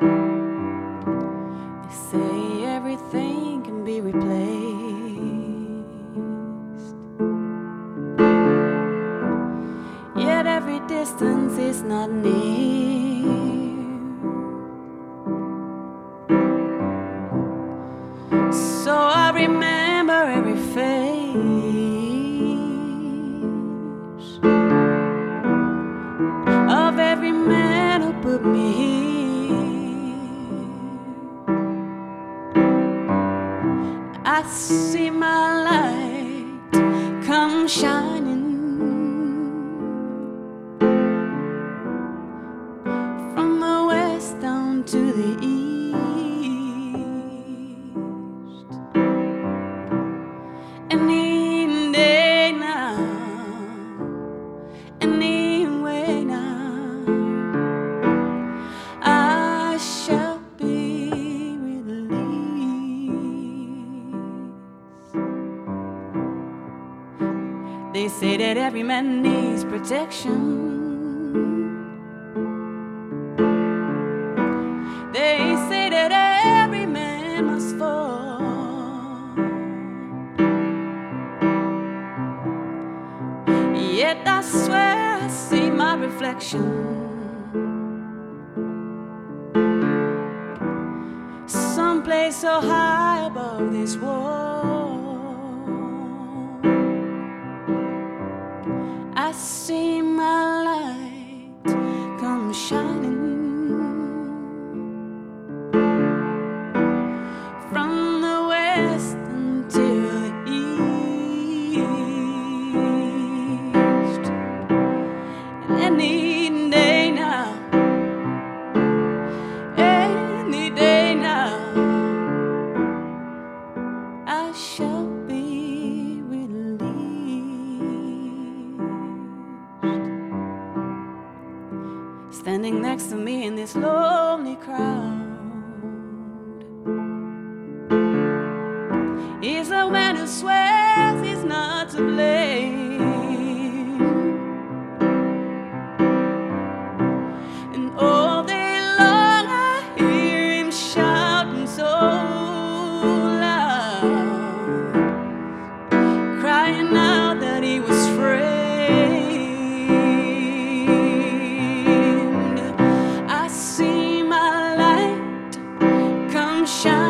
They say everything can be replaced, yet every distance is not near. So I remember. I see my light They say that every man needs protection. They say that every man must fall. Yet I swear I see my reflection. Someplace so high above this wall. See standing next to me in this lonely crowd is a man who swears. shine.